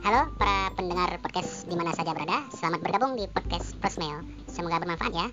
Halo para pendengar podcast di mana saja berada, selamat bergabung di podcast Prosmail. Semoga bermanfaat ya.